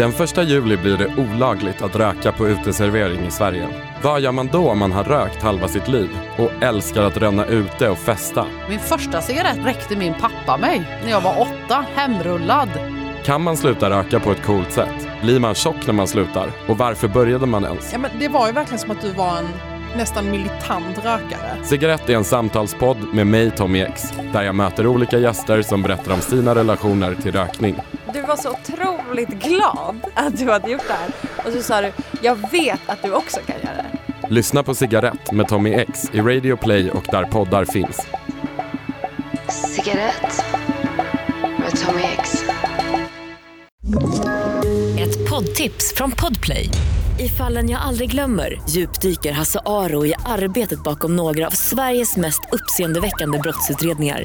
Den första juli blir det olagligt att röka på uteservering i Sverige. Vad gör man då om man har rökt halva sitt liv och älskar att ränna ute och festa? Min första cigarett räckte min pappa mig när jag var åtta, hemrullad. Kan man sluta röka på ett coolt sätt? Blir man tjock när man slutar? Och varför började man ens? Ja, men det var ju verkligen som att du var en nästan militant rökare. Cigarett är en samtalspodd med mig Tommy X där jag möter olika gäster som berättar om sina relationer till rökning. Du var så otroligt glad att du hade gjort det här. Och så sa du, jag vet att du också kan göra det. Lyssna på Cigarett med Tommy X i Radio Play och där poddar finns. Cigarett med Tommy X. Ett poddtips från Podplay. I fallen jag aldrig glömmer djupdyker Hasse Aro i arbetet bakom några av Sveriges mest uppseendeväckande brottsutredningar.